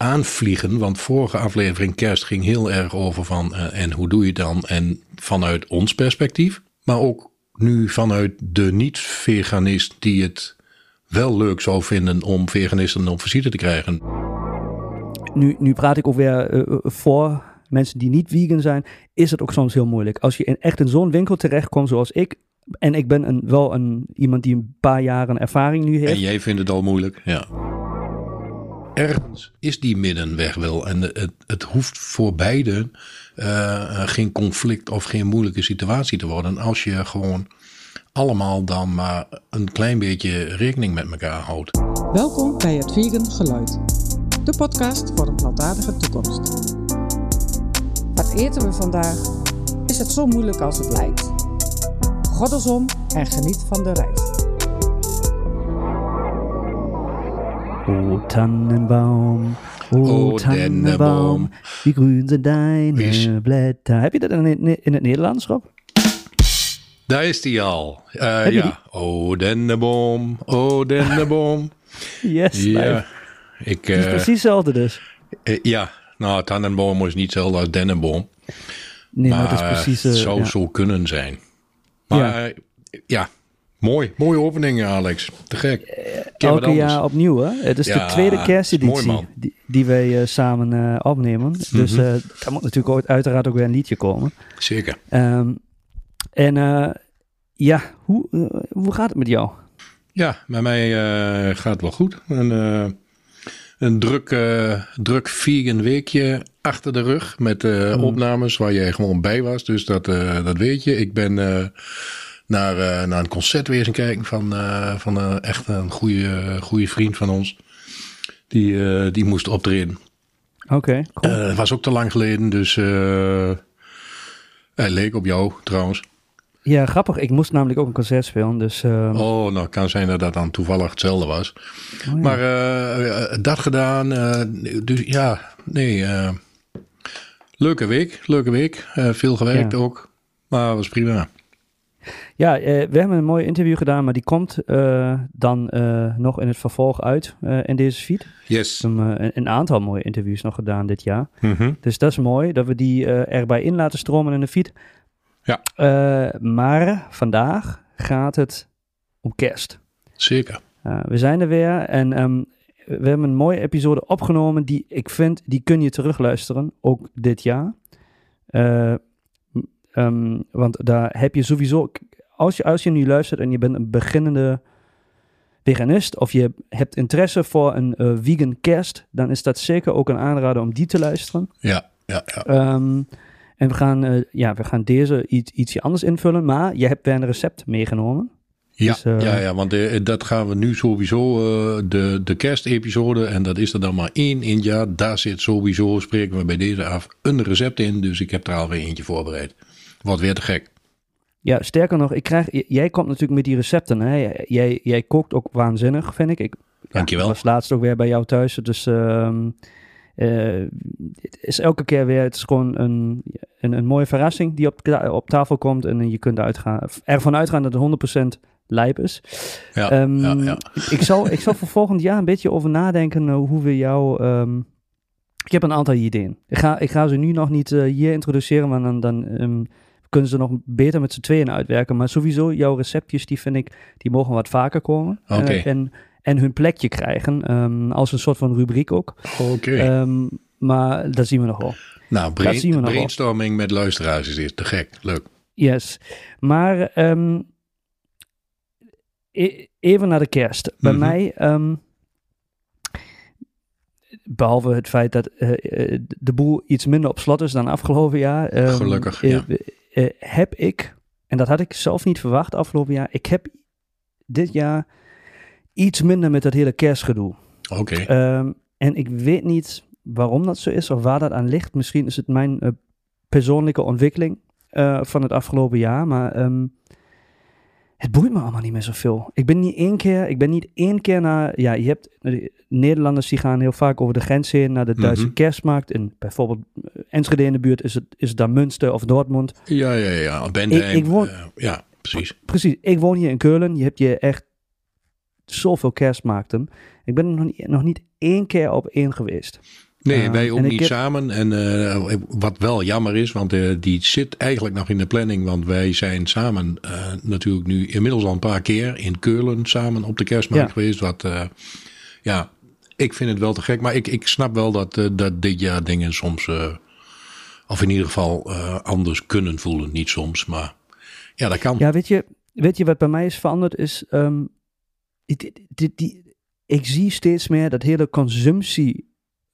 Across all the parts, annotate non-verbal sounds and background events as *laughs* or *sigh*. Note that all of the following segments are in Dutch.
aanvliegen. Want vorige aflevering kerst ging heel erg over van eh, en hoe doe je het dan? En vanuit ons perspectief, maar ook nu vanuit de niet-veganist die het wel leuk zou vinden om veganisten op visite te krijgen. Nu, nu praat ik ook weer eh, voor mensen die niet vegan zijn. Is het ook soms heel moeilijk. Als je in, echt in zo'n winkel terechtkomt zoals ik. En ik ben een, wel een, iemand die een paar jaren ervaring nu heeft. En jij vindt het al moeilijk, ja. Ergens is die middenweg wel. En het, het hoeft voor beiden uh, geen conflict of geen moeilijke situatie te worden. Als je gewoon allemaal dan maar een klein beetje rekening met elkaar houdt. Welkom bij het Vegan Geluid. De podcast voor een plantaardige toekomst. Wat eten we vandaag? Is het zo moeilijk als het lijkt? Goddelsom en geniet van de reis. O Tannenbaum, o, O Tannenbaum, Dennenboom. wie groen zijn deine blätter. Heb je dat in, het- in het Nederlands, Rob? Daar is die al. Uh, je ja. O denneboom, o denneboom. *laughs* Yes, ja. Ik, Het is eh, precies hetzelfde dus. eh, ja, nou, tannenboom is niet hetzelfde als dennenboom. Nee, maar, maar het is precies... het eh, zou ja. zo kunnen zijn. Maar ja, ja mooi. Mooie opening, Alex. Te gek. Ken wat Elke jaar opnieuw, hè? Het is de tweede kersteditie mooi, die, die wij eh, samen eh, opnemen. Dus Mhm. eh daar moet natuurlijk ooit, uiteraard ook weer een liedje komen. Zeker. Ehm, en eh, ja, hoe, eh, hoe gaat het met jou? Ja, bij mij eh, gaat het wel goed. Een, eh, een druk, eh, druk vegan weekje achter de rug met eh, Mm. opnames waar jij gewoon bij was. Dus dat, eh, dat weet je. Ik ben eh, naar, eh, naar een concert weer eens kijken van, eh, van een echt een goede, goede vriend van ons. Die, eh, die moest optreden. Oké, cool. Eh, Het was ook te lang geleden, dus eh, hij leek op jou trouwens. ja, grappig. Ik moest namelijk ook een concert spelen, dus... ehm, Oh, nou kan zijn dat dat dan toevallig hetzelfde was. oh ja. Maar eh, eh, dat gedaan. eh, dus ja, nee. eh, leuke week, leuke week. Eh, veel gewerkt Ja. ook. Maar was prima. Ja, eh, we hebben een mooi interview gedaan, maar die komt eh, dan eh, nog in het vervolg uit in deze feed. Yes. We hebben een, een aantal mooie interviews nog gedaan dit jaar. Mhm. Dus dat is mooi, dat we die erbij in laten stromen in de feed. Ja. Maar vandaag gaat het om kerst. Zeker. We zijn er weer en ehm, we hebben een mooie episode opgenomen die ik vind, die kun je terugluisteren, ook dit jaar. Eh, ehm, want daar heb je sowieso, als je, als je nu luistert en je bent een beginnende veganist of je hebt interesse voor een eh, vegan kerst, dan is dat zeker ook een aanrader om die te luisteren. Ja, ja, ja. Ehm, en we gaan, eh, ja, we gaan deze iets, ietsje anders invullen, maar je hebt weer een recept meegenomen. Ja, Dus, eh, ja, ja, want dat gaan we nu sowieso, de, de kerstepisode, en dat is er dan maar één in het jaar. Daar zit sowieso, spreken we bij deze af, een recept in. Dus ik heb er alweer eentje voorbereid. Wordt weer te gek. Ja, sterker nog, ik krijg, jij komt natuurlijk met die recepten. Hè? Jij, jij kookt ook waanzinnig, vind ik. ik Dankjewel. Ik was laatst ook weer bij jou thuis. Dus ehm, eh, het is elke keer weer, het is gewoon een, een, een mooie verrassing die op, op tafel komt. En je kunt uitgaan, ervan uitgaan dat het 100% lijp is. Ja, Ehm, ja, ja. Ik, zal, ik zal voor volgend jaar een beetje over nadenken eh, hoe we jou... ehm, ik heb een aantal ideeën. Ik ga, ik ga ze nu nog niet eh, hier introduceren, want dan, dan kunnen ze nog beter met z'n tweeën uitwerken. Maar sowieso, jouw receptjes, die vind ik, die mogen wat vaker komen. Eh, en, en hun plekje krijgen, ehm, als een soort van rubriek ook. Oké. Ehm, maar dat zien we nog wel. nou, brain- zien we nog wel. brainstorming met luisteraars is dit te gek. Leuk. Yes. Maar ehm, e- even naar de kerst. Bij Mhm. mij, behalve het feit dat eh, eh, de boel iets minder op slot is dan afgelopen jaar. Gelukkig, ja. Eh, heb ik, en dat had ik zelf niet verwacht afgelopen jaar, ik heb dit jaar iets minder met dat hele kerstgedoe. Oké. Ehm, en ik weet niet waarom dat zo is of waar dat aan ligt. Misschien is het mijn eh, persoonlijke ontwikkeling eh, van het afgelopen jaar. Maar ehm, het boeit me allemaal niet meer zoveel. Ik ben niet één keer, ik ben niet één keer naar. Ja, je hebt eh, Nederlanders die gaan heel vaak over de grens heen naar de Duitse Mhm. kerstmarkt. En bijvoorbeeld eh, Enschede in de buurt is het, is het dan Münster of Dortmund. Ja, ja, ja. Ik woon- eh, ja, precies. Precies, ik woon hier in Keulen. Je hebt je echt zoveel kerstmarkten. Ik ben er nog niet, nog niet één keer op één geweest. Nee, Uh, wij ook niet heb- samen. En eh, wat wel jammer is, want eh, die zit eigenlijk nog in de planning. Want wij zijn samen eh, natuurlijk nu inmiddels al een paar keer in Keulen samen op de kerstmarkt Ja. geweest. Wat, eh, ja, ik vind het wel te gek. Maar ik, ik snap wel dat, eh, dat dit jaar dingen soms, eh, of in ieder geval eh, anders kunnen voelen. Niet soms, maar ja, dat kan. Ja, weet je, weet je wat bij mij is veranderd? Is, ehm, die, die, die, ik zie steeds meer dat hele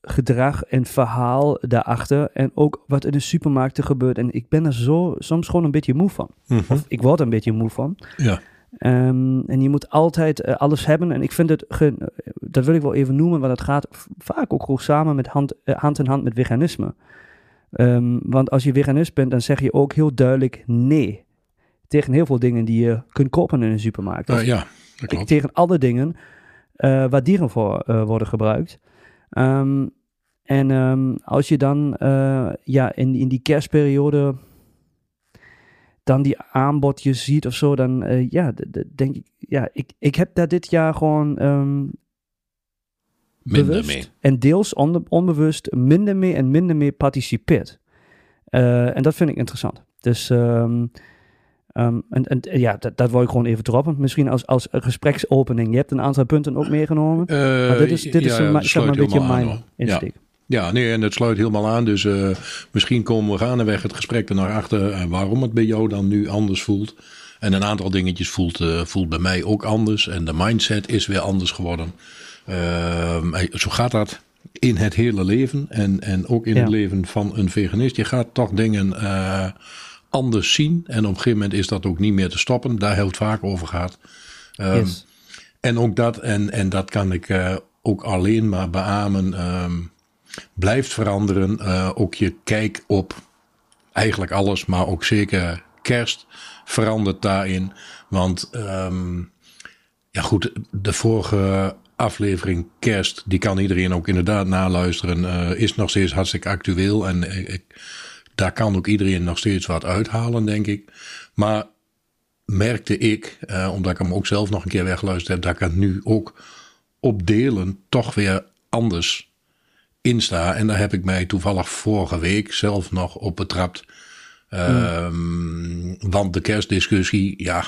consumptiegedrag en verhaal daarachter. En ook wat in de supermarkten gebeurt. En ik ben er zo soms gewoon een beetje moe van. Mhm. Of ik word er een beetje moe van. Ja. Ehm, en je moet altijd eh, alles hebben. En ik vind het, ge- dat wil ik wel even noemen, want het gaat vaak ook gewoon samen met hand, eh, hand in hand met veganisme. Ehm, want als je veganist bent, dan zeg je ook heel duidelijk nee. Tegen heel veel dingen die je kunt kopen in een supermarkt. Eh, ja, dat klopt. tegen alle dingen waar dieren voor worden gebruikt. Ehm, en ehm, als je dan eh, ja, in, in die kerstperiode dan die aanbodjes ziet of zo, dan eh, ja, denk ik, ja, ik, ik heb daar dit jaar gewoon ehm, Minder bewust mee. en deels on- onbewust minder mee en minder mee participeert. Eh, en dat vind ik interessant. Dus ehm, en, en ja, dat, dat wil ik gewoon even droppen. Misschien als, als gespreksopening. Je hebt een aantal punten ook meegenomen. Maar dit is, dit is ja, een, zeg maar een beetje mijn. Ja. Ja, nee, en het sluit helemaal aan. Dus eh, misschien komen we gaandeweg het gesprek er naar achter en waarom het bij jou dan nu anders voelt. En een aantal dingetjes voelt, eh, voelt bij mij ook anders. En de mindset is weer anders geworden. Ehm, eh, zo gaat dat in het hele leven. En, en ook in Ja. het leven van een veganist. Je gaat toch dingen eh, anders zien. En op een gegeven moment is dat ook niet meer te stoppen. Daar het vaak over gehad. Ehm, Yes. en ook dat, en, en dat kan ik eh, ook alleen maar beamen, ehm, blijft veranderen. Eh, ook je kijk op eigenlijk alles, maar ook zeker kerst verandert daarin. Want ehm, ja goed, de vorige aflevering kerst, die kan iedereen ook inderdaad naluisteren, eh, is nog steeds hartstikke actueel. En ik, daar kan ook iedereen nog steeds wat uithalen, denk ik. Maar merkte ik, eh, omdat ik hem ook zelf nog een keer weggeluisterd heb, dat ik er nu ook op delen toch weer anders in sta. En daar heb ik mij toevallig vorige week zelf nog op betrapt. Ehm, Want de kerstdiscussie, ja,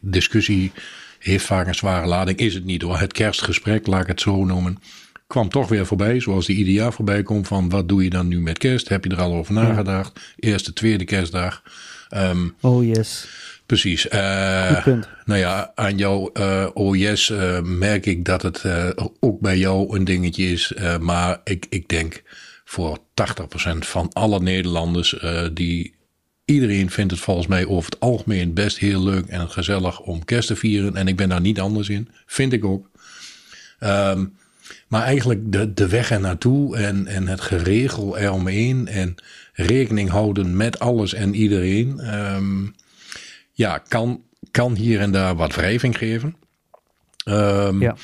discussie heeft vaak een zware lading. Is het niet hoor. Het kerstgesprek, laat ik het zo noemen, kwam toch weer voorbij. Zoals die ieder jaar voorbij komt van wat doe je dan nu met kerst? Heb je er al over nagedacht? Eerste, tweede kerstdag. Ehm, Oh yes, Precies. Eh, punt. nou ja, aan jouw eh OS eh, merk ik dat het ook bij jou een dingetje is. Maar ik, ik denk voor 80% van alle Nederlanders, die iedereen vindt het volgens mij over het algemeen best heel leuk en gezellig om kerst te vieren. En ik ben daar niet anders in. Vind ik ook. Ehm, maar eigenlijk de, de weg er naartoe en, en het geregel eromheen en rekening houden met alles en iedereen. ehm, ja, kan, kan hier en daar wat wrijving geven. Ehm, Ja.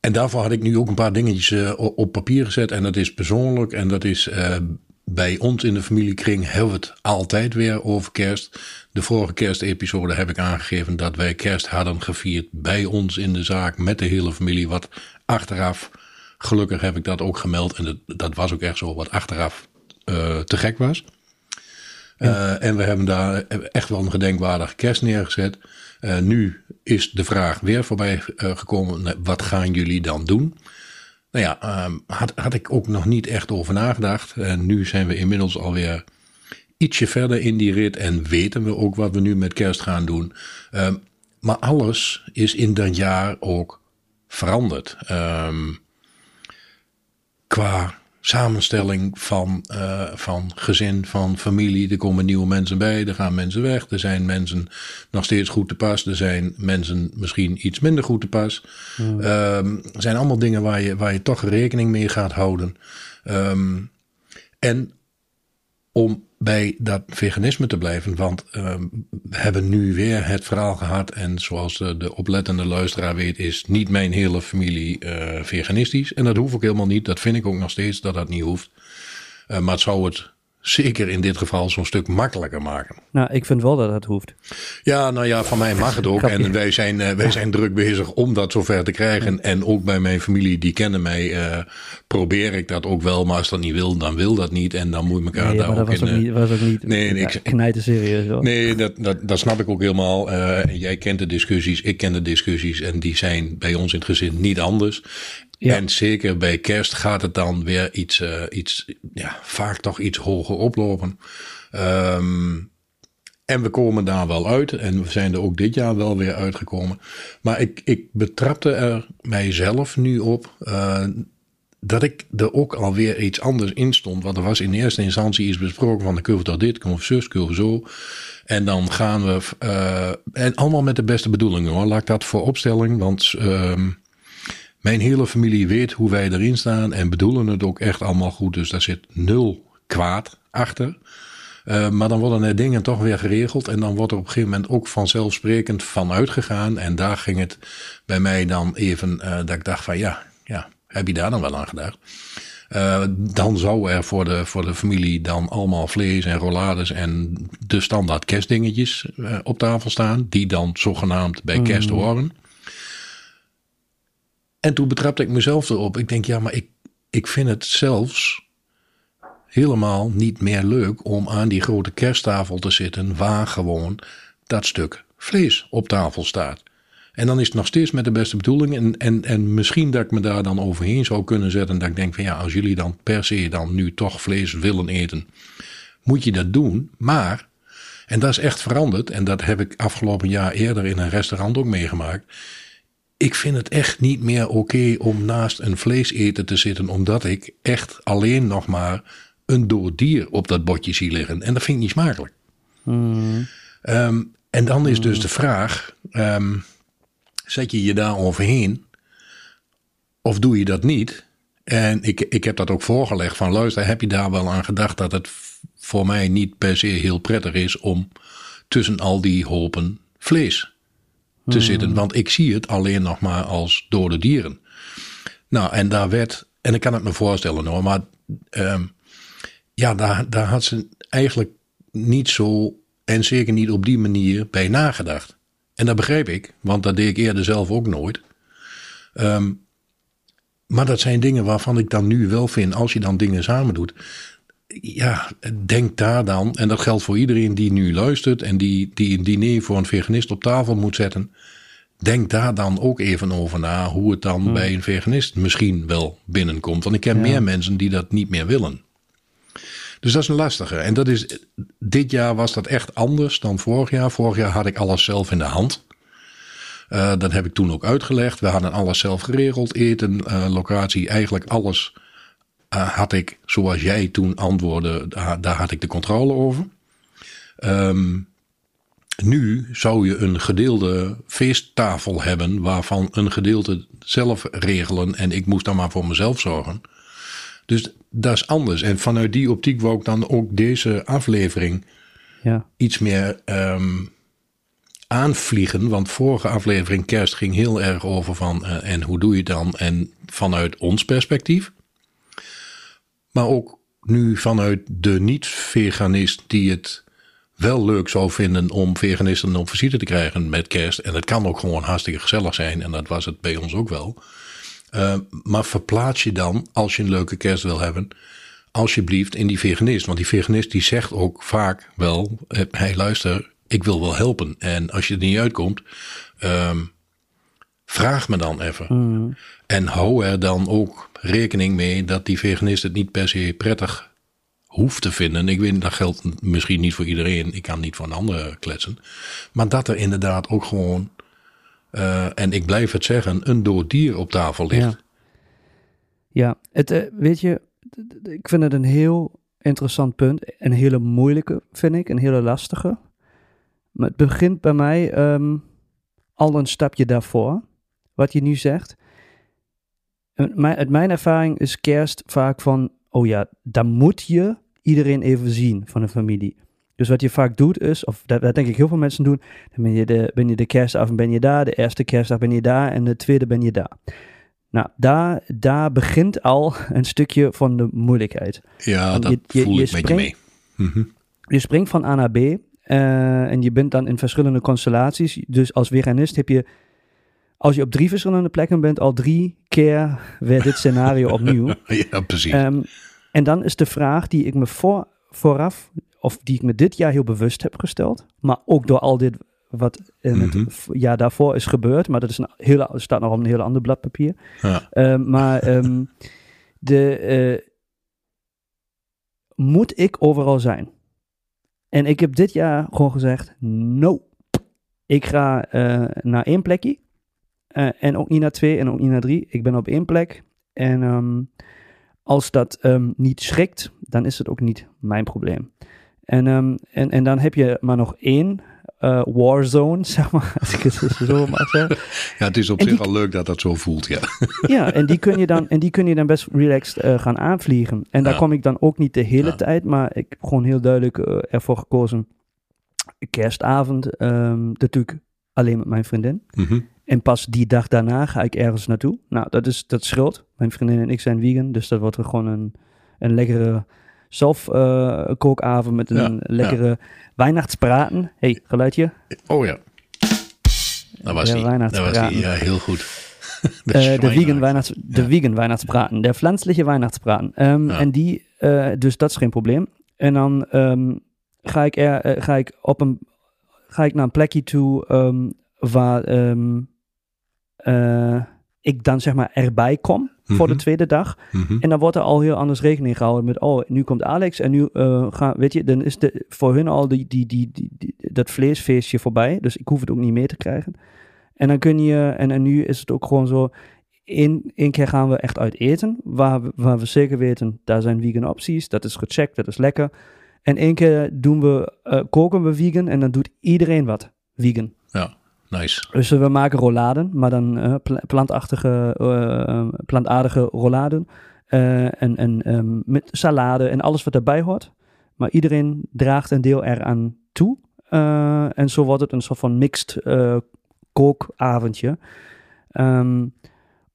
En daarvoor had ik nu ook een paar dingetjes eh, op papier gezet. En dat is persoonlijk en dat is eh, bij ons in de familiekring hebben we het altijd weer over kerst. De vorige kerstepisode heb ik aangegeven dat wij kerst hadden gevierd bij ons in de zaak met de hele familie. Wat achteraf, gelukkig heb ik dat ook gemeld. En dat, dat was ook echt zo wat achteraf eh, te gek was. Uh, en we hebben daar echt wel een gedenkwaardige kerst neergezet. Uh, nu is de vraag weer voorbij uh, gekomen: wat gaan jullie dan doen? Nou ja, um, had, had ik ook nog niet echt over nagedacht. En nu zijn we inmiddels alweer ietsje verder in die rit en weten we ook wat we nu met kerst gaan doen. Um, maar alles is in dat jaar ook veranderd. Um, qua samenstelling van, uh, van gezin, van familie. Er komen nieuwe mensen bij, er gaan mensen weg. Er zijn mensen nog steeds goed te pas. Er zijn mensen misschien iets minder goed te pas. Um, er zijn allemaal dingen waar je, waar je toch rekening mee gaat houden. Um, en om bij dat veganisme te blijven, want um, we hebben nu weer het verhaal gehad. En zoals de, de oplettende luisteraar weet, is niet mijn hele familie uh, veganistisch. En dat hoeft ook helemaal niet. Dat vind ik ook nog steeds dat dat niet hoeft. Uh, maar het zou het zeker in dit geval zo'n stuk makkelijker maken. Nou, ik vind wel dat dat hoeft. Ja, nou ja, van mij mag het ook. En wij zijn, eh, wij zijn druk bezig om dat zover te krijgen. En ook bij mijn familie, die kennen mij, eh, probeer ik dat ook wel. Maar als dat niet wil, dan wil dat niet. En dan moet je elkaar Nee, daar maar dat ook was in... ook, eh, niet, was ook niet nee, ja, ik- knijten serieus hoor. Nee, dat, dat, dat snap ik ook helemaal. Eh, jij kent de discussies, ik ken de discussies. En die zijn bij ons in het gezin niet anders. En zeker bij kerst gaat het dan weer iets, eh, iets ja, vaak toch iets hoger oplopen. Ehm, en we komen daar wel uit. En we zijn er ook dit jaar wel weer uitgekomen. Maar ik, ik betrapte er mijzelf nu op. eh, dat ik er ook alweer iets anders in stond. Want er was in eerste instantie iets besproken van de curve tot dit, curve zus, curve zo. En dan gaan we, eh, en allemaal met de beste bedoelingen hoor. Laat ik dat voor opstelling, want ehm, mijn hele familie weet hoe wij erin staan en bedoelen het ook echt allemaal goed. Dus daar zit nul kwaad achter. Eh, maar dan worden er dingen toch weer geregeld. En dan wordt er op een gegeven moment ook vanzelfsprekend van uitgegaan. En daar ging het bij mij dan even eh, dat ik dacht van ja, ja, heb je daar dan wel aan gedacht? Eh, dan zou er voor de, voor de familie dan allemaal vlees en rollades en de standaard kerstdingetjes op tafel staan. Die dan zogenaamd bij kerst horen. En toen betrapte ik mezelf erop. Ik denk, ja, maar ik, ik vind het zelfs helemaal niet meer leuk om aan die grote kersttafel te zitten waar gewoon dat stuk vlees op tafel staat. En dan is het nog steeds met de beste bedoeling. En, en, en misschien dat ik me daar dan overheen zou kunnen zetten. Dat ik denk van ja, als jullie dan per se dan nu toch vlees willen eten, moet je dat doen. Maar, en dat is echt veranderd. En dat heb ik afgelopen jaar eerder in een restaurant ook meegemaakt. Ik vind het echt niet meer oké om naast een vleeseten te zitten. Omdat ik echt alleen nog maar een dood dier op dat bordje zie liggen. En dat vind ik niet smakelijk. Mm, Ehm, en dan is dus de vraag: ehm, zet je je daar overheen of doe je dat niet? En ik, ik heb dat ook voorgelegd van luister, heb je daar wel aan gedacht dat het voor mij niet per se heel prettig is om tussen al die hopen vlees te zitten? Want ik zie het alleen nog maar als dode dieren. Nou, en daar werd, en ik kan het me voorstellen hoor, maar ehm, ja, daar, daar had ze eigenlijk niet zo, en zeker niet op die manier, bij nagedacht. En dat begreep ik, want dat deed ik eerder zelf ook nooit. Ehm, maar dat zijn dingen waarvan ik dan nu wel vind, als je dan dingen samen doet. Ja, denk daar dan, en dat geldt voor iedereen die nu luistert en die, die een diner voor een veganist op tafel moet zetten. Denk daar dan ook even over na hoe het dan bij een veganist misschien wel binnenkomt. Want ik ken Ja. meer mensen die dat niet meer willen. Dus dat is een lastige. En dat is, dit jaar was dat echt anders dan vorig jaar. Vorig jaar had ik alles zelf in de hand. Eh, dat heb ik toen ook uitgelegd. We hadden alles zelf geregeld. Eten, eh, locatie, eigenlijk alles had ik, zoals jij toen antwoordde, daar, daar had ik de controle over. Ehm, nu zou je een gedeelde feesttafel hebben waarvan een gedeelte zelf regelen en ik moest dan maar voor mezelf zorgen. Dus dat is anders. En vanuit die optiek wou ik dan ook deze aflevering ja. iets meer ehm, aanvliegen. Want vorige aflevering kerst ging heel erg over van eh, en hoe doe je het dan? En vanuit ons perspectief. Maar ook nu vanuit de niet-veganist die het wel leuk zou vinden om veganisten op visite te krijgen met kerst. En het kan ook gewoon hartstikke gezellig zijn. En dat was het bij ons ook wel. Uh, maar verplaats je dan, als je een leuke kerst wil hebben, alsjeblieft in die veganist. Want die veganist die zegt ook vaak wel, hé hey, luister, ik wil wel helpen. En als je er niet uitkomt, um, vraag me dan even. Mm. En hou er dan ook rekening mee dat die veganist het niet per se prettig hoeft te vinden. Ik weet, dat geldt misschien niet voor iedereen. Ik kan niet voor een andere kletsen. Maar dat er inderdaad ook gewoon, uh, en ik blijf het zeggen, een dood dier op tafel ligt. Ja, ja het, uh, weet je, ik vind het een heel interessant punt. Een hele moeilijke, vind ik. Een hele lastige. Maar het begint bij mij um, al een stapje daarvoor. Wat je nu zegt. Uit mijn ervaring is kerst vaak van, oh ja, dan moet je iedereen even zien van de familie. Dus wat je vaak doet is, of dat, dat denk ik heel veel mensen doen, dan ben je, de, ben je de kerstavond ben je daar, de eerste kerstdag ben je daar en de tweede ben je daar. Nou, daar, daar begint al *laughs* een stukje van de moeilijkheid. Ja, Want dat je, voel je, ik met je mee. Mhm. Je springt van A naar B eh, en je bent dan in verschillende constellaties. Dus als veganist heb je, als je op drie verschillende plekken bent, al drie keer weer dit scenario *laughs* opnieuw. Ja, precies. Ehm, en dan is de vraag die ik me voor, vooraf, of die ik me dit jaar heel bewust heb gesteld, maar ook door al dit wat in Mhm. het v- jaar daarvoor is gebeurd, maar dat is een hele, staat nog op een heel ander blad papier. ja. Ehm, maar *laughs* ehm, de, eh, moet ik overal zijn? En ik heb dit jaar gewoon gezegd, no. Ik ga eh, naar één plekje. Eh, en ook niet naar twee en ook niet naar drie. Ik ben op één plek. En ehm, als dat ehm, niet schrikt, dan is het ook niet mijn probleem. En, ehm, en, en dan heb je maar nog één eh, warzone, *laughs* zeg maar, als ik het zo mag zeggen. ja, het is op En zich die- al leuk dat dat zo voelt, ja. *laughs* Ja, en die kun je dan, en die kun je dan best relaxed eh, gaan aanvliegen. En daar Ja. kom ik dan ook niet de hele Ja. tijd, maar ik heb gewoon heel duidelijk ervoor gekozen. Kerstavond, natuurlijk alleen met mijn vriendin. Mhm. En pas die dag daarna ga ik ergens naartoe. Nou, dat is dat scheelt. Mijn vriendin en ik zijn vegan, dus dat wordt er gewoon een, een lekkere zelf eh, kookavond met een Ja, lekkere weihnachtspraten. hey, geluidje. Oh ja. Dat was Ja, die. Dat was die. weihnachtspraten. Ja, heel goed. De *laughs* Eh, de vegan, weihnachts, de Ja. vegan weihnachtspraten, de pflanzliche weihnachtspraten. Ehm, Ja. En die, eh, dus dat is geen probleem. En dan ehm, ga, ik er, eh, ga ik op een, ga ik naar een plekje toe ehm, waar eh, ik dan zeg maar erbij kom voor de Mhm. tweede dag. Mhm. En dan wordt er al heel anders rekening gehouden met, oh, nu komt Alex en nu uh, gaan, weet je, dan is de, voor hun al die, die, die, die, die- dat vleesfeestje voorbij. Dus ik hoef het ook niet mee te krijgen. En dan kun je, en, en nu is het ook gewoon zo, één, één keer gaan we echt uit eten, waar we, waar we zeker weten, daar zijn vegan opties, dat is gecheckt, dat is lekker. En één keer doen we, eh, koken we vegan en dan doet iedereen wat vegan. Ja, nice. Dus eh, we maken rolladen, maar dan eh, pla- plantachtige, eh, plantaardige rolladen. Eh, en en ehm, met salade en alles wat daarbij hoort. Maar iedereen draagt een deel eraan toe. En zo wordt het een soort van mixed kookavondje. Ehm,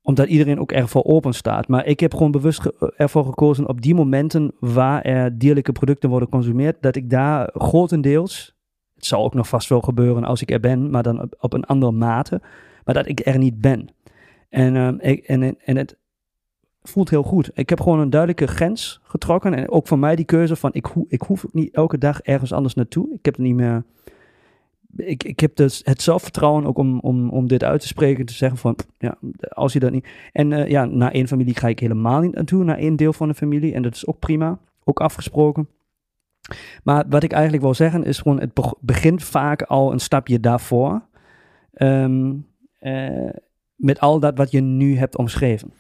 omdat iedereen ook ervoor open staat. Maar ik heb gewoon bewust ervoor gekozen op die momenten waar er dierlijke producten worden consumeerd, dat ik daar grotendeels, het zal ook nog vast wel gebeuren als ik er ben, maar dan op, een andere mate, maar dat ik er niet ben. En, ehm, ik, en, en het voelt heel goed. Ik heb gewoon een duidelijke grens getrokken en ook voor mij die keuze van ik, ho ik hoef niet elke dag ergens anders naartoe. Ik heb er niet meer ik, ik heb dus het zelfvertrouwen ook om, om, om dit uit te spreken. Te zeggen van, ja, als je dat niet... En eh, ja, naar één familie ga ik helemaal niet naartoe. Naar één deel van de familie. En dat is ook prima. Ook afgesproken. Maar wat ik eigenlijk wil zeggen is gewoon... Het beg- begint vaak al een stapje daarvoor. Ehm, eh, met al dat wat je nu hebt omschreven.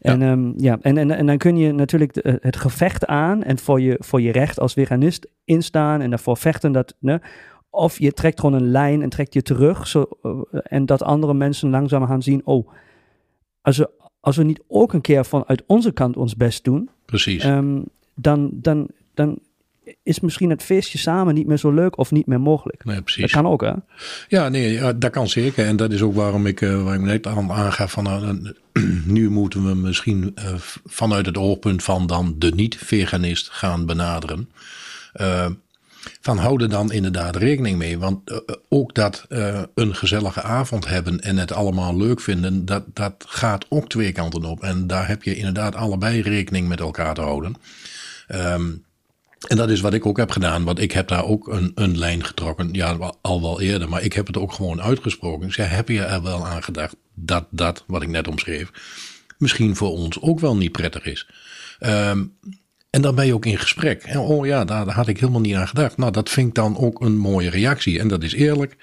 Ja. En, ehm, ja, en, en, en dan kun je natuurlijk de- het gevecht aan en voor je, voor je recht als veganist instaan en daarvoor vechten dat, ne, of je trekt gewoon een lijn en trekt je terug. Zo, eh, en dat andere mensen langzaam gaan zien: oh, als we, als we niet ook een keer vanuit onze kant ons best doen, Precies. ehm, dan, dan, dan is misschien het feestje samen niet meer zo leuk of niet meer mogelijk. nee, Dat precies. kan ook, hè? Ja, nee, dat kan zeker. En dat is ook waarom ik, eh, waar ik net aan aangaf van nou, *clears throat* nu moeten we misschien eh, vanuit het oogpunt van dan de niet-veganist gaan benaderen. Eh, van hou er dan inderdaad rekening mee. Want ook dat een gezellige avond hebben en het allemaal leuk vinden, dat, dat gaat ook twee kanten op. En daar heb je inderdaad allebei rekening met elkaar te houden. Ehm, en dat is wat ik ook heb gedaan, want ik heb daar ook een, een lijn getrokken, ja, al wel eerder, maar ik heb het ook gewoon uitgesproken. Ik zei, heb je er wel aan gedacht dat dat, wat ik net omschreef, misschien voor ons ook wel niet prettig is? Ehm, en dan ben je ook in gesprek. En oh ja, daar, daar had ik helemaal niet aan gedacht. Nou, dat vind ik dan ook een mooie reactie. En dat is eerlijk.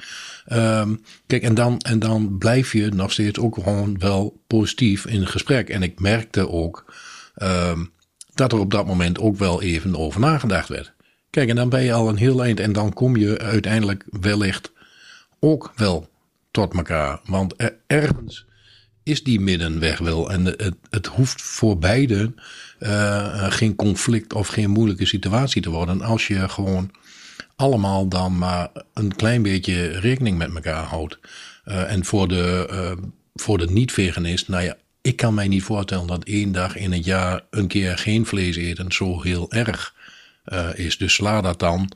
Ehm, kijk, en dan, en dan blijf je nog steeds ook gewoon wel positief in gesprek. En ik merkte ook ehm, dat er op dat moment ook wel even over nagedacht werd. Kijk, en dan ben je al een heel eind. En dan kom je uiteindelijk wellicht ook wel tot elkaar. Want er- ergens is die middenweg wel. En het, het hoeft voor beiden eh, geen conflict of geen moeilijke situatie te worden. Als je gewoon allemaal dan maar een klein beetje rekening met elkaar houdt. Eh, en voor de, eh, voor de niet-veganist, nou ja, ik kan mij niet voorstellen dat één dag in het jaar een keer geen vlees eten zo heel erg eh, is. Dus sla dat dan,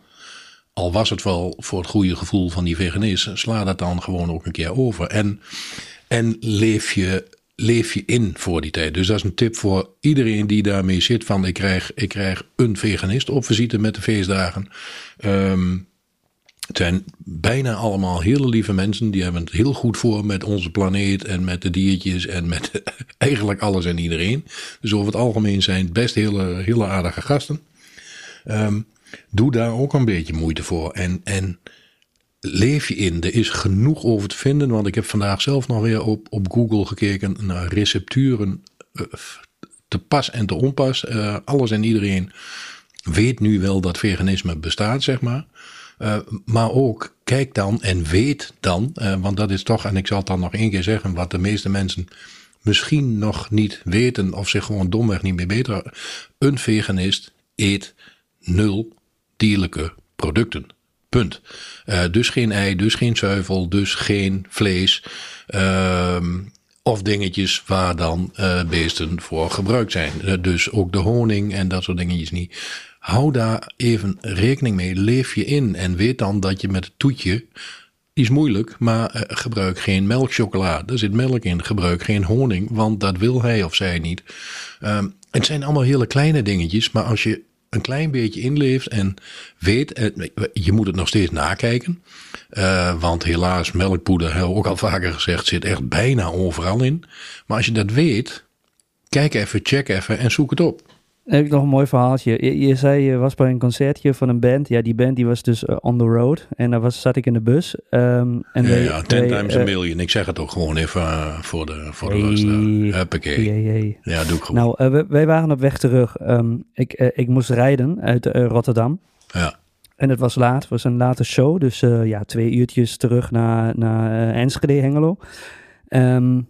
al was het wel voor het goede gevoel van die veganist, sla dat dan gewoon ook een keer over. En, en leef, je, leef je in voor die tijd. Dus dat is een tip voor iedereen die daarmee zit van ik krijg, ik krijg een veganist op visite met de feestdagen. Ehm, het zijn bijna allemaal hele lieve mensen. Die hebben het heel goed voor met onze planeet en met de diertjes en met *laughs* eigenlijk alles en iedereen. Dus over het algemeen zijn het best hele, hele aardige gasten. Ehm, doe daar ook een beetje moeite voor. En, en leef je in. Er is genoeg over te vinden. Want ik heb vandaag zelf nog weer op, op Google gekeken naar recepturen. Uh, te pas en te onpas. Uh, alles en iedereen weet nu wel dat veganisme bestaat, zeg maar. Uh, maar ook kijk dan en weet dan, uh, want dat is toch, en ik zal het dan nog één keer zeggen, wat de meeste mensen misschien nog niet weten of zich gewoon domweg niet meer beter. Een veganist eet nul dierlijke producten. Punt. Uh, dus geen ei, dus geen zuivel, dus geen vlees. of dingetjes waar dan beesten voor gebruikt zijn. dus ook de honing en dat soort dingetjes niet. Hou daar even rekening mee. Leef je in en weet dan dat je met het toetje. Is moeilijk, maar uh, gebruik geen melkchocola. Er zit melk in. Gebruik geen honing, want dat wil hij of zij niet. Um, het zijn allemaal hele kleine dingetjes, maar als je een klein beetje inleeft en weet, uh, je moet het nog steeds nakijken. Uh, want helaas, melkpoeder, ook al vaker gezegd, zit echt bijna overal in. Maar als je dat weet, kijk even, check even en zoek het op heb ik nog een mooi verhaaltje. Je, je, zei, je was bij een concertje van een band. Ja, die band die was dus uh, on the road. En daar was, zat ik in de bus. Um, en ja, wij, ja, ten wij, times uh, a million. Ik zeg het ook gewoon even uh, voor de, voor de hey, luisteraar. Huppakee. Hey, hey. Ja, doe ik gewoon. Nou, wij waren op weg terug. Um, ik, ik moest rijden uit Rotterdam. Ja. En het was laat. Het was een late show. Dus ja, twee uurtjes terug naar, naar Enschede, Hengelo. Um,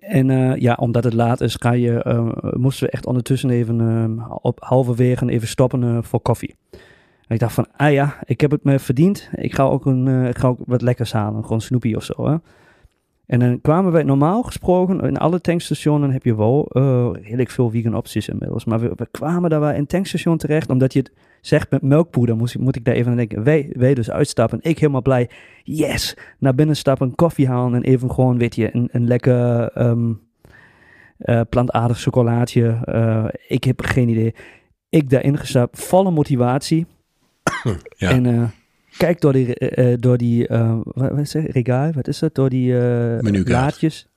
en uh, ja, omdat het laat is, je, uh, moesten we echt ondertussen even uh, op halverwege even stoppen voor koffie. En ik dacht van, ah ja, ik heb het me verdiend. Ik ga ook, een, ik ga ook wat lekkers halen, gewoon Snoopy of zo. Hè? En dan kwamen wij normaal gesproken, in alle tankstationen heb je wel heel veel vegan opties inmiddels. Maar we, we kwamen daar wel in tankstation terecht, omdat je het zegt met melkpoeder, moet, moet ik daar even aan denken. Wij, wij dus uitstappen, ik helemaal blij. Yes! Naar binnen stappen, koffie halen en even gewoon, weet je, een, een lekker um, uh, plantaardig chocolaatje. Uh, ik heb geen idee. Ik daarin gestapt, volle motivatie. Ja. En uh, kijk door die, door die wat, wat is regaal, wat is het? Door die laadjes.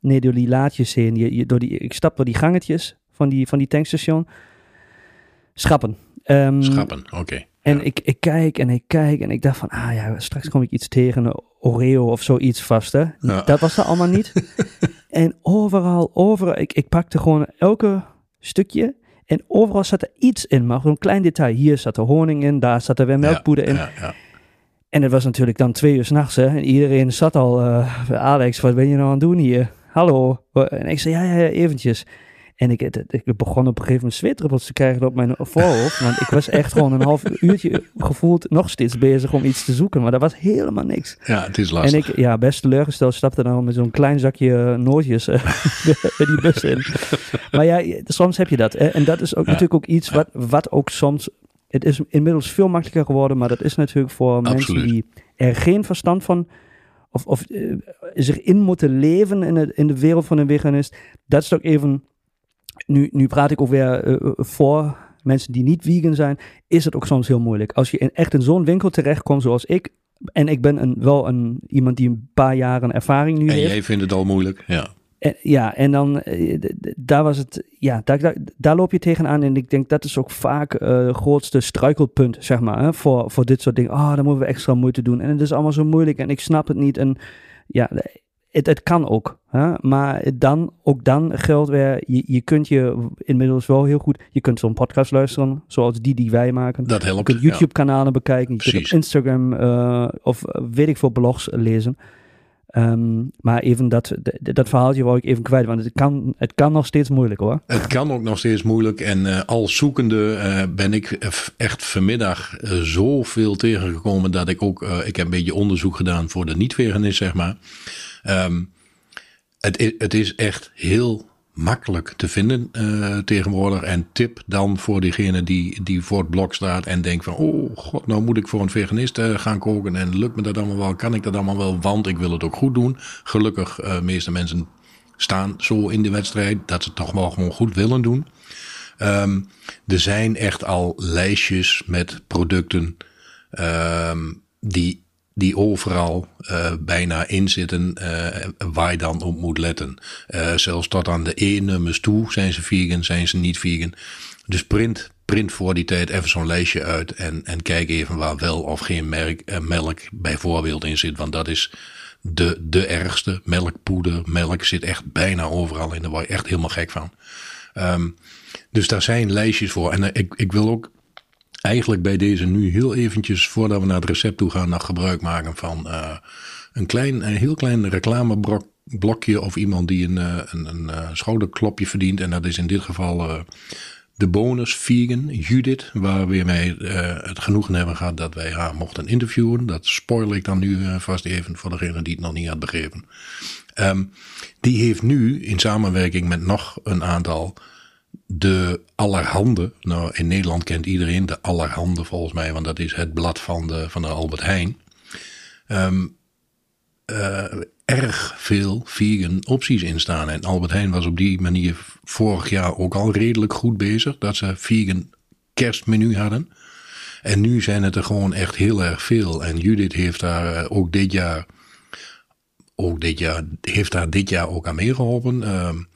Nee, door die laadjes heen. Je, je, door die, ik stap door die gangetjes van die, van die tankstation. Schappen. Um, Schappen, oké. Okay. En ja. ik, ik kijk en ik kijk en ik dacht van, ah ja, straks kom ik iets tegen, een Oreo of zoiets vast, hè. Ja. Dat was er allemaal niet. *laughs* en overal, overal, ik, ik pakte gewoon elke stukje en overal zat er iets in, maar een klein detail. Hier zat er honing in, daar zat er weer melkpoeder in. Ja, en het was natuurlijk dan twee uur s'nachts, hè. En iedereen zat al, uh, Alex, wat ben je nou aan het doen hier? Hallo? En ik zei, ja, ja, ja eventjes. En ik, ik begon op een gegeven moment zweetdruppels te krijgen op mijn voorhoofd. Want ik was echt gewoon een half uurtje gevoeld nog steeds bezig om iets te zoeken. Maar dat was helemaal niks. Ja, het is lastig. En ik, ja, best teleurgesteld, stapte dan met zo'n klein zakje nootjes *laughs* uh, die bus in. Maar ja, soms heb je dat. Hè? En dat is ook ja. natuurlijk ook iets wat, wat ook soms... Het is inmiddels veel makkelijker geworden, maar dat is natuurlijk voor Absoluut. mensen die er geen verstand van of, of uh, zich in moeten leven in de, in de wereld van een veganist. Dat is ook even nu, nu praat ik ook weer uh, voor mensen die niet vegan zijn, is het ook soms heel moeilijk. Als je in, echt in zo'n winkel terechtkomt zoals ik, en ik ben een, wel een, iemand die een paar jaren ervaring nu en heeft. En jij vindt het al moeilijk, ja. En, ja, en dan, uh, daar was het, ja, daar, daar, daar, loop je tegenaan. En ik denk dat is ook vaak uh, het grootste struikelpunt, zeg maar, hè, voor, voor dit soort dingen. Ah, oh, dan moeten we extra moeite doen. En het is allemaal zo moeilijk en ik snap het niet. En ja, het, het kan ook. Hè? Maar dan, ook dan geldt weer, je, je kunt je inmiddels wel heel goed, je kunt zo'n podcast luisteren, zoals die die wij maken. Dat helpt. Je kunt YouTube-kanalen ja. bekijken, je Precies. kunt op Instagram uh, of weet ik veel blogs lezen. Um, maar even dat, dat verhaaltje wou ik even kwijt, want het kan, het kan nog steeds moeilijk hoor. Het kan ook nog steeds moeilijk en uh, al zoekende uh, ben ik echt vanmiddag uh, zoveel tegengekomen dat ik ook, ik heb een beetje onderzoek gedaan voor de niet-veganist zeg maar. Um, het, het is echt heel makkelijk te vinden uh, tegenwoordig. En tip dan voor diegene die, die voor het blok staat en denkt van... oh god, nou moet ik voor een veganist uh, gaan koken en lukt me dat allemaal wel? Kan ik dat allemaal wel? Want ik wil het ook goed doen. Gelukkig, uh, meeste mensen staan zo in de wedstrijd dat ze het toch wel gewoon goed willen doen. Um, er zijn echt al lijstjes met producten um, die die overal uh, bijna in zitten uh, waar je dan op moet letten. Uh, zelfs tot aan de E-nummers toe zijn ze vegan, zijn ze niet vegan. Dus print, print voor die tijd even zo'n lijstje uit en, en kijk even waar wel of geen melk bijvoorbeeld in zit. Want dat is de, de ergste. Melkpoeder, melk zit echt bijna overal in. Daar word je echt helemaal gek van. Um, dus daar zijn lijstjes voor. En ik, ik wil ook eigenlijk bij deze nu heel eventjes, voordat we naar het recept toe gaan, nog gebruik maken van uh, een klein, een heel klein reclameblokje of iemand die een, uh, een, een uh, schouderklopje verdient. En dat is in dit geval de bonus vegan Judith, waar we mee het genoegen hebben gehad dat wij haar mochten interviewen. Dat spoil ik dan nu vast even voor degene die het nog niet had begrepen. Um, die heeft nu in samenwerking met nog een aantal de Allerhande. Nou, in Nederland kent iedereen de Allerhande volgens mij, want dat is het blad van de, van de Albert Heijn. Um, uh, erg veel vegan opties in staan. En Albert Heijn was op die manier vorig jaar ook al redelijk goed bezig. Dat ze vegan kerstmenu hadden. En nu zijn het er gewoon echt heel erg veel. En Judith heeft daar uh, ook dit jaar, ook dit jaar, heeft daar dit jaar ook aan meegeholpen. Um,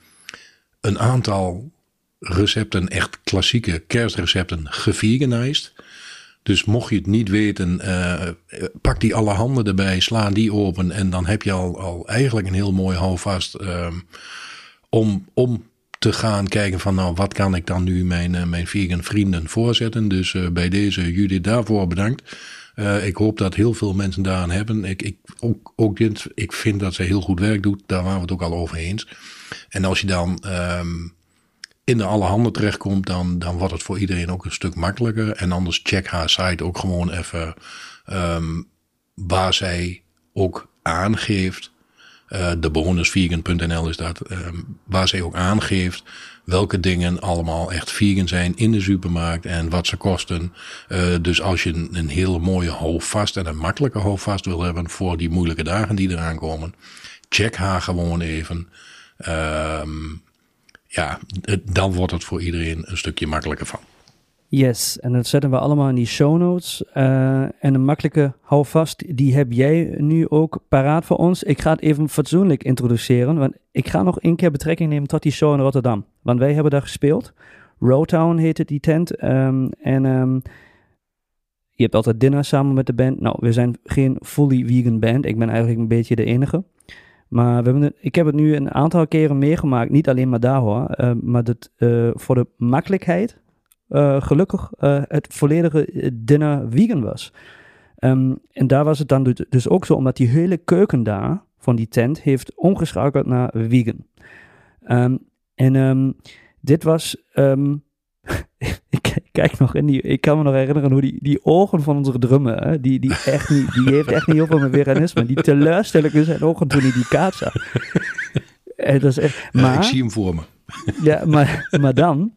een aantal recepten, echt klassieke kerstrecepten, geveganized. Dus mocht je het niet weten, uh, pak die alle handen erbij, sla die open en dan heb je al, al eigenlijk een heel mooi houvast uh, om, om te gaan kijken van nou wat kan ik dan nu mijn, uh, mijn vegan vrienden voorzetten. Dus bij deze Judith daarvoor bedankt. Ik hoop dat heel veel mensen daaraan hebben. Ik, ik, ook, ook dit, ik vind dat ze heel goed werk doet. Daar waren we het ook al over eens. En als je dan um, in de alle handen terechtkomt, dan, dan wordt het voor iedereen ook een stuk makkelijker. En anders check haar site ook gewoon even um, waar zij ook aangeeft. Uh, de bonusvegan.nl is dat. Um, waar zij ook aangeeft welke dingen allemaal echt vegan zijn in de supermarkt en wat ze kosten. Uh, dus als je een, hele mooie houvast en een makkelijke houvast wil hebben voor die moeilijke dagen die eraan komen, check haar gewoon even. Um, ja, dan wordt het voor iedereen een stukje makkelijker van. Yes, en dat zetten we allemaal in die show notes. Uh, en een makkelijke houvast, die heb jij nu ook paraat voor ons. Ik ga het even fatsoenlijk introduceren, want ik ga nog één keer betrekking nemen tot die show in Rotterdam. Want wij hebben daar gespeeld. Roadtown heette die tent. Um, en um, je hebt altijd dinner samen met de band. Nou, we zijn geen fully vegan band. Ik ben eigenlijk een beetje de enige. Maar we ik heb het nu een aantal keren meegemaakt, niet alleen maar daar hoor, uh, maar dat, uh, voor de makkelijkheid uh, gelukkig het volledige dinner vegan was. Um, en daar was het dan dus ook zo, omdat die hele keuken daar van die tent heeft omgeschakeld naar vegan. Um, en um, dit was *laughs* kijk nog in die, ik kan me nog herinneren hoe die, die ogen van onze drummer, hè, die, die, echt niet, die *laughs* heeft echt niet heel veel met veganisme. Die teleurstelling in zijn ogen toen hij die kaart zag. En dat is echt, maar, ja, ik zie hem voor me. Ja, maar, maar dan,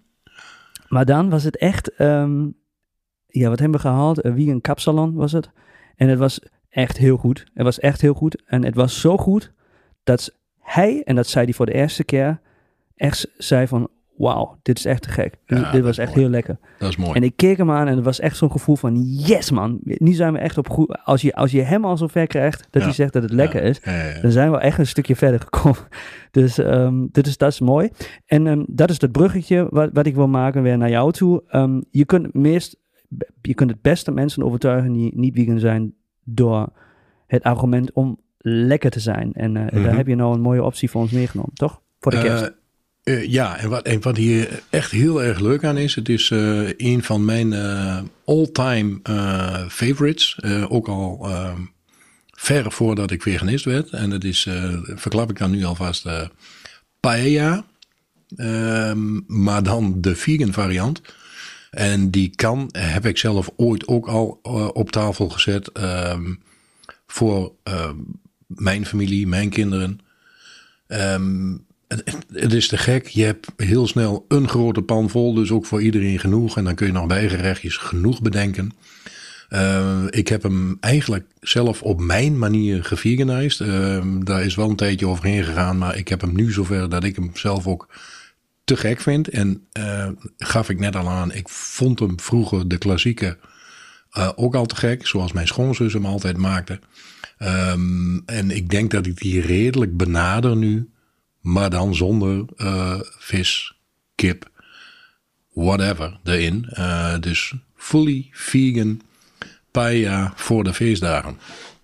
maar dan was het echt, um, ja, wat hebben we gehaald? Een vegan kapsalon was het. En het was echt heel goed. Het was echt heel goed. En het was zo goed dat hij, en dat zei hij voor de eerste keer, echt zei van, wauw, dit is echt te gek. Ja, dit was echt mooi. heel lekker. Dat is mooi. En ik keek hem aan en het was echt zo'n gevoel van, yes man, nu zijn we echt op goed. Als je, als je hem al zo ver krijgt dat Ja. hij zegt dat het lekker Ja. is, dan zijn we echt een stukje verder gekomen. *laughs* Dus um, dit is, dat is mooi. En um, dat is het bruggetje wat, wat ik wil maken weer naar jou toe. Um, je, kunt het meest, je kunt het beste mensen overtuigen die niet vegan zijn door het argument om lekker te zijn. En uh, Mhm. daar heb je nou een mooie optie voor ons meegenomen, toch? Voor de kerst. Uh, uh, ja, en wat, wat hier echt heel erg leuk aan is, het is uh, een van mijn uh, all-time favorites. ook al ver voordat ik veganist werd. En dat is, verklap ik dan nu alvast, paella. Um, maar dan de vegan variant. En die kan, heb ik zelf ooit ook al op tafel gezet um, voor mijn familie, mijn kinderen. Um, het, is te gek. Je hebt heel snel een grote pan vol, dus ook voor iedereen genoeg. En dan kun je nog bijgerechtjes genoeg bedenken. Uh, ik heb hem eigenlijk zelf op mijn manier geveganized. Uh, daar is wel een tijdje overheen gegaan, maar ik heb hem nu zover dat ik hem zelf ook te gek vind. En uh, gaf ik net al aan, ik vond hem vroeger de klassieke ook al te gek, zoals mijn schoonzus hem altijd maakte. Um, en ik denk dat ik die redelijk benader nu, maar dan zonder vis, kip, whatever erin. dus fully vegan paella voor de feestdagen.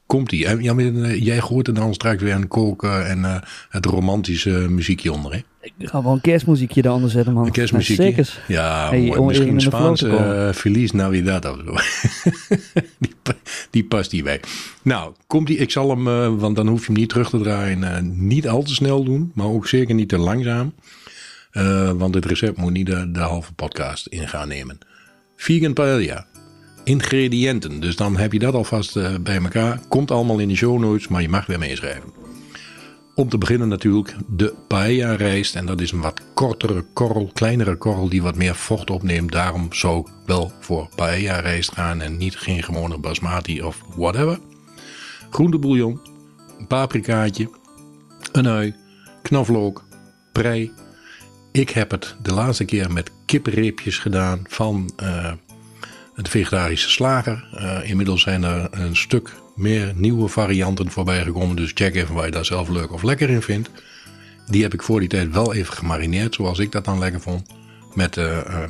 Komt ie. Ja, eh, jij hoort er dan straks weer aan koken en uh, het romantische muziekje onder. Hè? Ik ga wel een kerstmuziekje eronder zetten, man. Een kerstmuziekje? Ja, ja hey, misschien Spaans. Uh, Feliz Navidad of zo. die, die, past hierbij. Nou, komt die. Ik zal hem, uh, want dan hoef je hem niet terug te draaien, uh, niet al te snel doen, maar ook zeker niet te langzaam. want het recept moet niet de, de halve podcast in gaan nemen. Vegan paella ingrediënten. Dus dan heb je dat alvast uh, bij elkaar. Komt allemaal in de show notes, maar je mag weer meeschrijven. Om te beginnen natuurlijk de paella rijst. En dat is een wat kortere korrel, kleinere korrel die wat meer vocht opneemt. Daarom zou ik wel voor paella rijst gaan en niet geen gewone basmati of whatever. Groentebouillon, een paprikaatje, een ui, knoflook, prei. Ik heb het de laatste keer met kipreepjes gedaan van... Uh, de vegetarische slager. Uh, inmiddels zijn er een stuk meer nieuwe varianten voorbij gekomen. Dus check even waar je daar zelf leuk of lekker in vindt. Die heb ik voor die tijd wel even gemarineerd, zoals ik dat dan lekker vond. Met uh,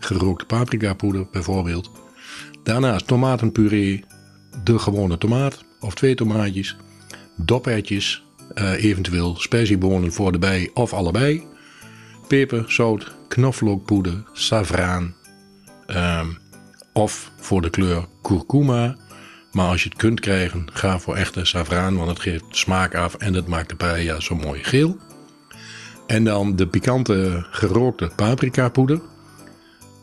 gerookte paprika poeder bijvoorbeeld. Daarnaast tomatenpuree, de gewone tomaat of twee tomaatjes. Dopertjes, uh, eventueel sperziebonen voor de bij of allebei. Peper, zout, knoflookpoeder, savraan. Um, of voor de kleur kurkuma. Maar als je het kunt krijgen, ga voor echte savraan, want het geeft smaak af en het maakt de paella zo mooi geel. En dan de pikante gerookte paprika poeder.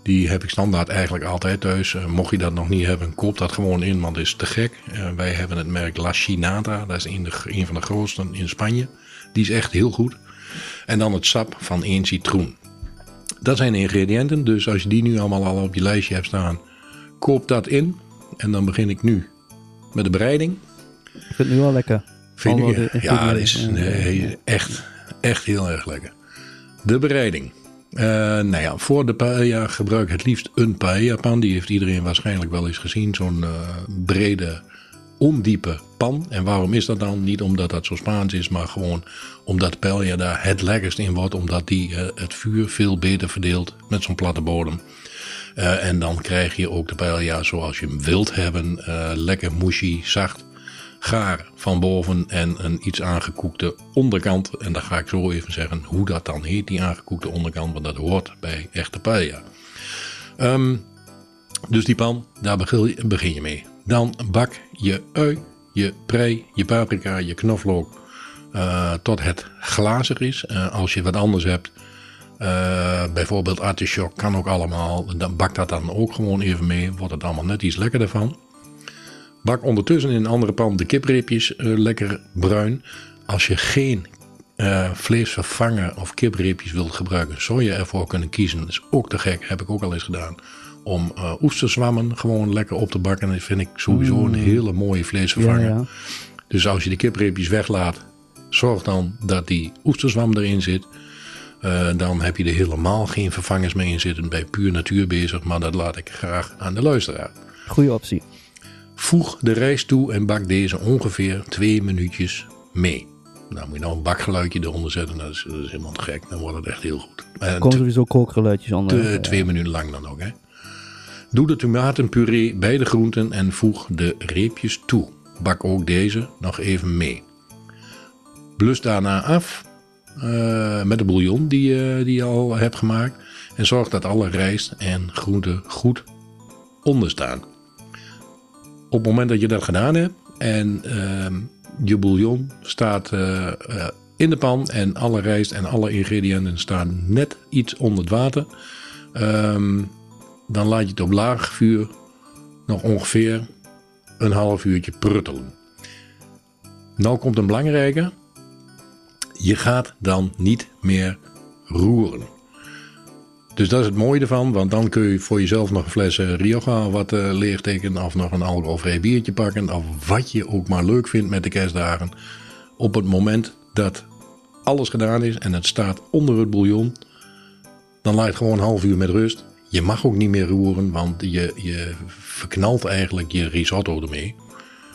Die heb ik standaard eigenlijk altijd thuis. Uh, mocht je dat nog niet hebben, koop dat gewoon in, want het is te gek. Uh, wij hebben het merk La Chinata, dat is een van de grootste in Spanje. Die is echt heel goed. En dan het sap van één citroen. Dat zijn de ingrediënten, dus als je die nu allemaal al op je lijstje hebt staan, koop dat in. En dan begin ik nu met de bereiding. Ik vind het nu wel lekker. Vind je? Ja, het is nee, echt, echt heel erg lekker. De bereiding. Uh, nou ja, voor de paella gebruik het liefst een paella pan. Die heeft iedereen waarschijnlijk wel eens gezien. Zo'n uh, brede, ondiepe pan. En waarom is dat dan? Niet omdat dat zo Spaans is, maar gewoon omdat paella daar het lekkerst in wordt. Omdat die uh, het vuur veel beter verdeelt met zo'n platte bodem. Uh, en dan krijg je ook de paella zoals je hem wilt hebben. Uh, lekker mushy, zacht, gaar van boven en een iets aangekoekte onderkant. En dan ga ik zo even zeggen hoe dat dan heet, die aangekoekte onderkant. Want dat hoort bij echte paella. Um, dus die pan, daar begin je mee. Dan bak je ui, je prei, je paprika, je knoflook uh, tot het glazig is. Als je wat anders hebt, uh, bijvoorbeeld artichok kan ook allemaal. Dan bak dat dan ook gewoon even mee. Wordt het allemaal net iets lekkerder van. Bak ondertussen in een andere pan de kipreepjes uh, lekker bruin. Als je geen uh, vleesvervanger of kipreepjes wilt gebruiken, zou je ervoor kunnen kiezen. Dat is ook te gek, heb ik ook al eens gedaan. Om uh, oesterzwammen gewoon lekker op te bakken. Dat vind ik sowieso een mm. hele mooie vleesvervanger. Ja, ja. Dus als je de kipreepjes weglaat, zorg dan dat die oesterzwam erin zit. Uh, dan heb je er helemaal geen vervangers mee in zitten. Bij puur natuur bezig, maar dat laat ik graag aan de luisteraar. Goeie optie. Voeg de rijst toe en bak deze ongeveer twee minuutjes mee. Nou moet je nou een bakgeluidje eronder zetten. Dat is, dat is helemaal te gek. Dan wordt het echt heel goed. Er komen sowieso kookgeluidjes onder. twee minuten lang dan ook. Hè. Doe de tomatenpuree bij de groenten en voeg de reepjes toe. Bak ook deze nog even mee. Blus daarna af uh, met de bouillon die, uh, die je al hebt gemaakt. En zorg dat alle rijst en groenten goed onderstaan. Op het moment dat je dat gedaan hebt en uh, je bouillon staat uh, in de pan en alle rijst en alle ingrediënten staan net iets onder het water, ehm, dan laat je het op laag vuur nog ongeveer een half uurtje pruttelen. Nou komt een belangrijke je gaat dan niet meer roeren. Dus dat is het mooie ervan, want dan kun je voor jezelf nog een fles eh, Rioja wat uh, leegtekenen of nog een alcoholvrij biertje pakken of wat je ook maar leuk vindt met de kerstdagen. Op het moment dat alles gedaan is en het staat onder het bouillon, dan laat je gewoon een half uur met rust. Je mag ook niet meer roeren, want je, je verknalt eigenlijk je risotto ermee.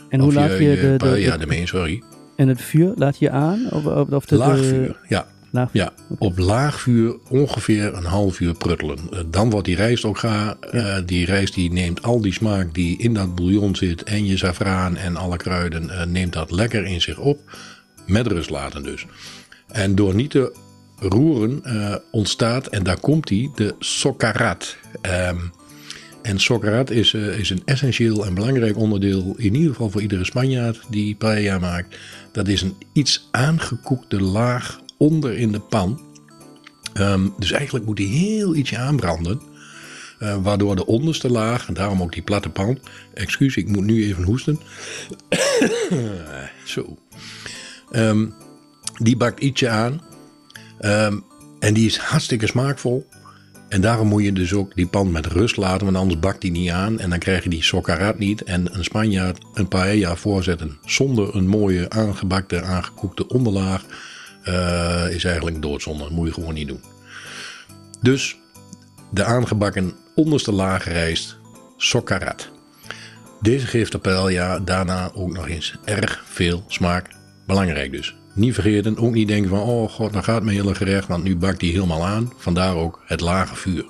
En hoe laat je, je de, de, ja, ermee, sorry. En het vuur laat je aan? Of, of de, laag vuur, ja. Laag Ja, op laag vuur ongeveer een half uur pruttelen. Eh, dan wordt die rijst ook gaar. Ja. Uh, die rijst die neemt al die smaak die in dat bouillon zit en je saffraan en alle kruiden, uh, neemt dat lekker in zich op. Met rust laten dus. En door niet te roeren uh, ontstaat, en daar komt hij, de sokkarat. Um, en sokkarat is, is een essentieel en belangrijk onderdeel, in ieder geval voor iedere Spanjaard die paella maakt. Dat is een iets aangekoekte laag onder in de pan. Um, dus eigenlijk moet die heel ietsje aanbranden. Uh, waardoor de onderste laag, en daarom ook die platte pan. Excuus, ik moet nu even hoesten. *coughs* Zo. Um, die bakt ietsje aan. Um, en die is hartstikke smaakvol. En daarom moet je dus ook die pan met rust laten, want anders bakt die niet aan. En dan krijg je die sokkarat niet. En een Spanjaard een paella voorzetten zonder een mooie aangebakte, aangekoekte onderlaag uh, is eigenlijk doodzonde. Dat moet je gewoon niet doen. Dus de aangebakken onderste laag rijst, sokkarat. Deze geeft de paella daarna ook nog eens erg veel smaak. Belangrijk dus. Niet vergeten, ook niet denken van, oh god, dan gaat mijn hele gerecht, want nu bakt hij helemaal aan. Vandaar ook het lage vuur.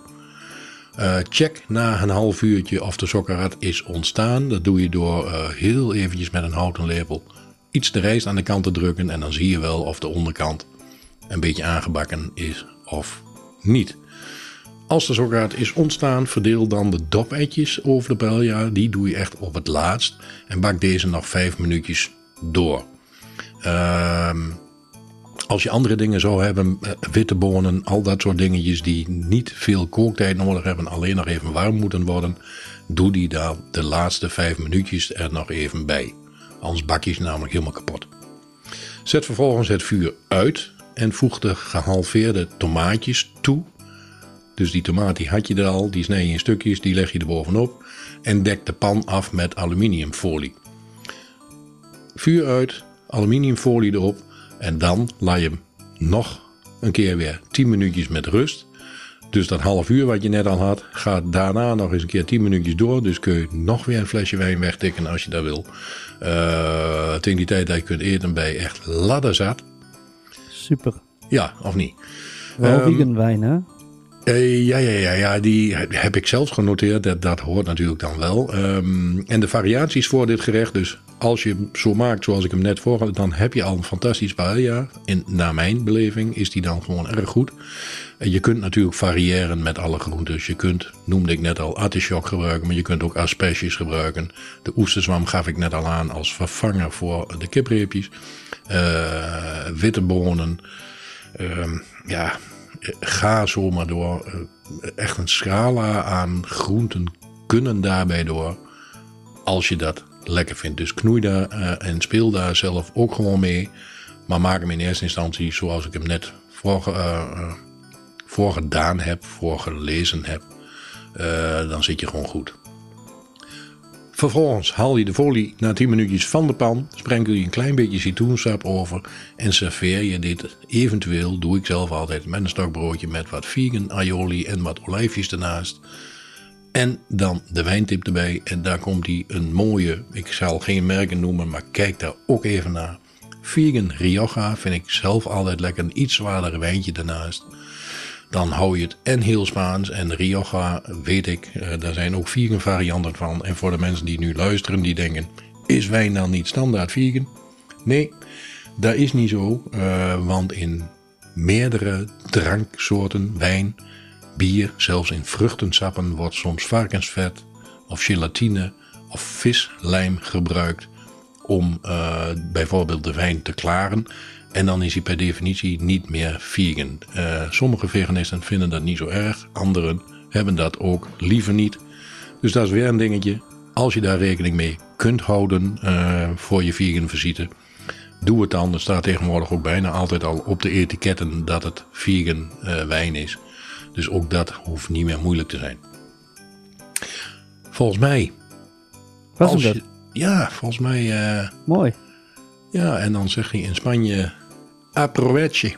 Uh, check na een half uurtje of de sokkerrat is ontstaan. Dat doe je door uh, heel eventjes met een houten lepel iets de rijst aan de kant te drukken. En dan zie je wel of de onderkant een beetje aangebakken is of niet. Als de sokkerrat is ontstaan, verdeel dan de dopetjes over de paella. Die doe je echt op het laatst. En bak deze nog vijf minuutjes door. Uh, als je andere dingen zou hebben, uh, witte bonen, al dat soort dingetjes die niet veel kooktijd nodig hebben, alleen nog even warm moeten worden, doe die dan de laatste vijf minuutjes er nog even bij. Anders bak je namelijk helemaal kapot. Zet vervolgens het vuur uit en voeg de gehalveerde tomaatjes toe. Dus die tomaat die had je er al, die snij je in stukjes, die leg je er bovenop. En dek de pan af met aluminiumfolie. Vuur uit, aluminiumfolie erop en dan laat je hem nog een keer weer 10 minuutjes met rust. Dus dat half uur wat je net al had, gaat daarna nog eens een keer 10 minuutjes door. Dus kun je nog weer een flesje wijn wegtikken als je dat wil. Uh, tegen die tijd dat je kunt eten ben je echt ladderzat. Super. Ja, of niet? Wel um, wijn hè? Uh, ja, ja, ja, ja, die heb ik zelfs genoteerd. Dat, dat hoort natuurlijk dan wel. Um, en de variaties voor dit gerecht. Dus als je hem zo maakt zoals ik hem net voor dan heb je al een fantastisch paella. En naar mijn beleving is die dan gewoon erg goed. Je kunt natuurlijk variëren met alle groentes. Je kunt, noemde ik net al, artichok gebruiken, maar je kunt ook asperges gebruiken. De oesterzwam gaf ik net al aan als vervanger voor de kipreepjes. Uh, witte bonen. Uh, ja, ga zomaar door. Eh, echt een scala aan groenten kunnen daarbij door. Als je dat lekker vindt. Dus knoei daar uh, en speel daar zelf ook gewoon mee. Maar maak hem in eerste instantie zoals ik hem net voor, uh, voor gedaan heb, voor gelezen heb. Dan zit je gewoon goed. Vervolgens haal je de folie na 10 minuutjes van de pan, sprenkel je een klein beetje citroensap over en serveer je dit eventueel, doe ik zelf altijd, met een stokbroodje met wat vegan aioli en wat olijfjes ernaast. En dan de wijntip erbij en daar komt hij een mooie, ik zal geen merken noemen, maar kijk daar ook even naar. Vegan Rioja vind ik zelf altijd lekker, een iets zwaardere wijntje ernaast dan hou je het en heel Spaans. En Rioja, weet ik, uh, daar zijn ook vegan varianten van. En voor de mensen die nu luisteren, die denken: is wijn dan niet standaard vegan? Nee, dat is niet zo. Uh, want in meerdere dranksoorten, wijn, bier, zelfs in vruchtensappen wordt soms varkensvet of gelatine of vislijm gebruikt om uh, bijvoorbeeld de wijn te klaren. En dan is hij per definitie niet meer vegan. Uh, sommige veganisten vinden dat niet zo erg, anderen hebben dat ook liever niet. Dus dat is weer een dingetje. Als je daar rekening mee kunt houden uh, voor je vegan visite, doe het dan. Er staat tegenwoordig ook bijna altijd al op de etiketten dat het vegan eh, wijn is. Dus ook dat hoeft niet meer moeilijk te zijn. Volgens mij. Was hem dat? ja, volgens mij. eh, Mooi. ja, en dan zeg je in Spanje aproveche.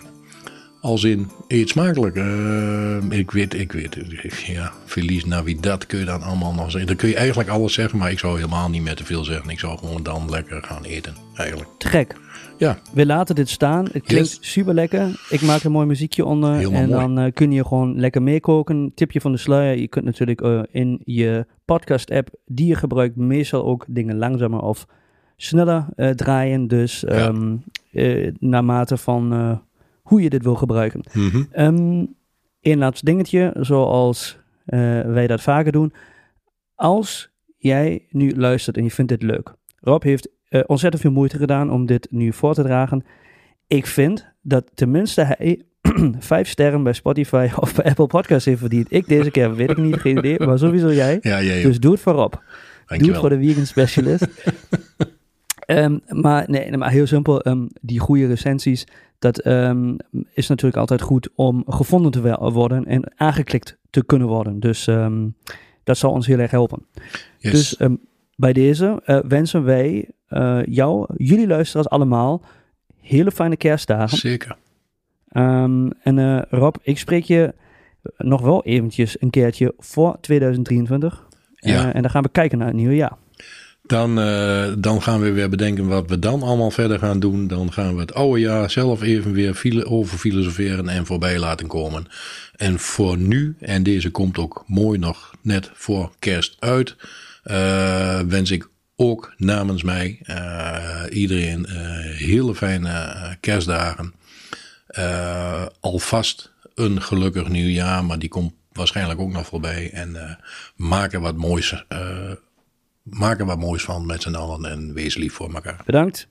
Als in eet smakelijk. Eh, ik weet, ik weet. Ja, Feliz Navidad kun je dan allemaal nog zeggen. Dan kun je eigenlijk alles zeggen, maar ik zou helemaal niet meer te veel zeggen. Ik zou gewoon dan lekker gaan eten, eigenlijk. Te gek. Ja, We laten dit staan. Het klinkt Yes. super lekker. Ik maak er een mooi muziekje onder. Helemaal en mooi. dan eh, kun je gewoon lekker meekoken. Tipje van de sluier. Je kunt natuurlijk eh, in je podcast-app die je gebruikt meestal ook dingen langzamer of sneller eh, draaien. Dus ehm, eh, naarmate van eh, hoe je dit wil gebruiken. Ehm Eén laatste dingetje, zoals wij dat vaker doen. Als jij nu luistert en je vindt dit leuk. Rob heeft ontzettend veel moeite gedaan om dit nu voor te dragen. Ik vind dat tenminste hij *clears throat* vijf sterren bij Spotify *laughs* of bij Apple Podcasts heeft verdiend. Ik deze keer weet ik niet, geen idee, maar sowieso jij. Ja. Dus doe het voor Rob. Doe het Dankjewel. voor de vegan specialist. *laughs* Ehm, maar nee, maar heel simpel. ehm, die goede recensies, dat ehm, is natuurlijk altijd goed om gevonden te worden en aangeklikt te kunnen worden. Dus dat zal ons heel erg helpen. Yes. Dus bij deze eh, wensen wij eh, jou, jullie luisteraars allemaal, hele fijne kerstdagen. Zeker. En eh, Rob, ik spreek je nog wel eventjes een keertje voor 2023. Ja. En dan gaan we kijken naar het nieuwe jaar. Dan, eh, dan gaan we weer bedenken wat we dan allemaal verder gaan doen. Dan gaan we het oude jaar zelf even weer over filosoferen en voorbij laten komen. En voor nu, en deze komt ook mooi nog net voor kerst uit, eh, wens ik ook namens mij eh, iedereen hele fijne kerstdagen. Alvast een gelukkig nieuwjaar, maar die komt waarschijnlijk ook nog voorbij. En maak er wat moois maak er wat moois van met z'n allen en wees lief voor elkaar. Bedankt.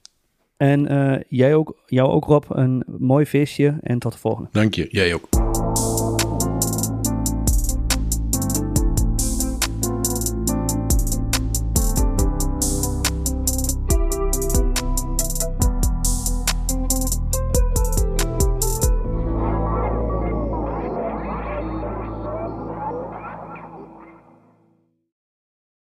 En eh, jij ook, jou ook Rob, een mooi feestje en tot de volgende. Dank je, jij ook.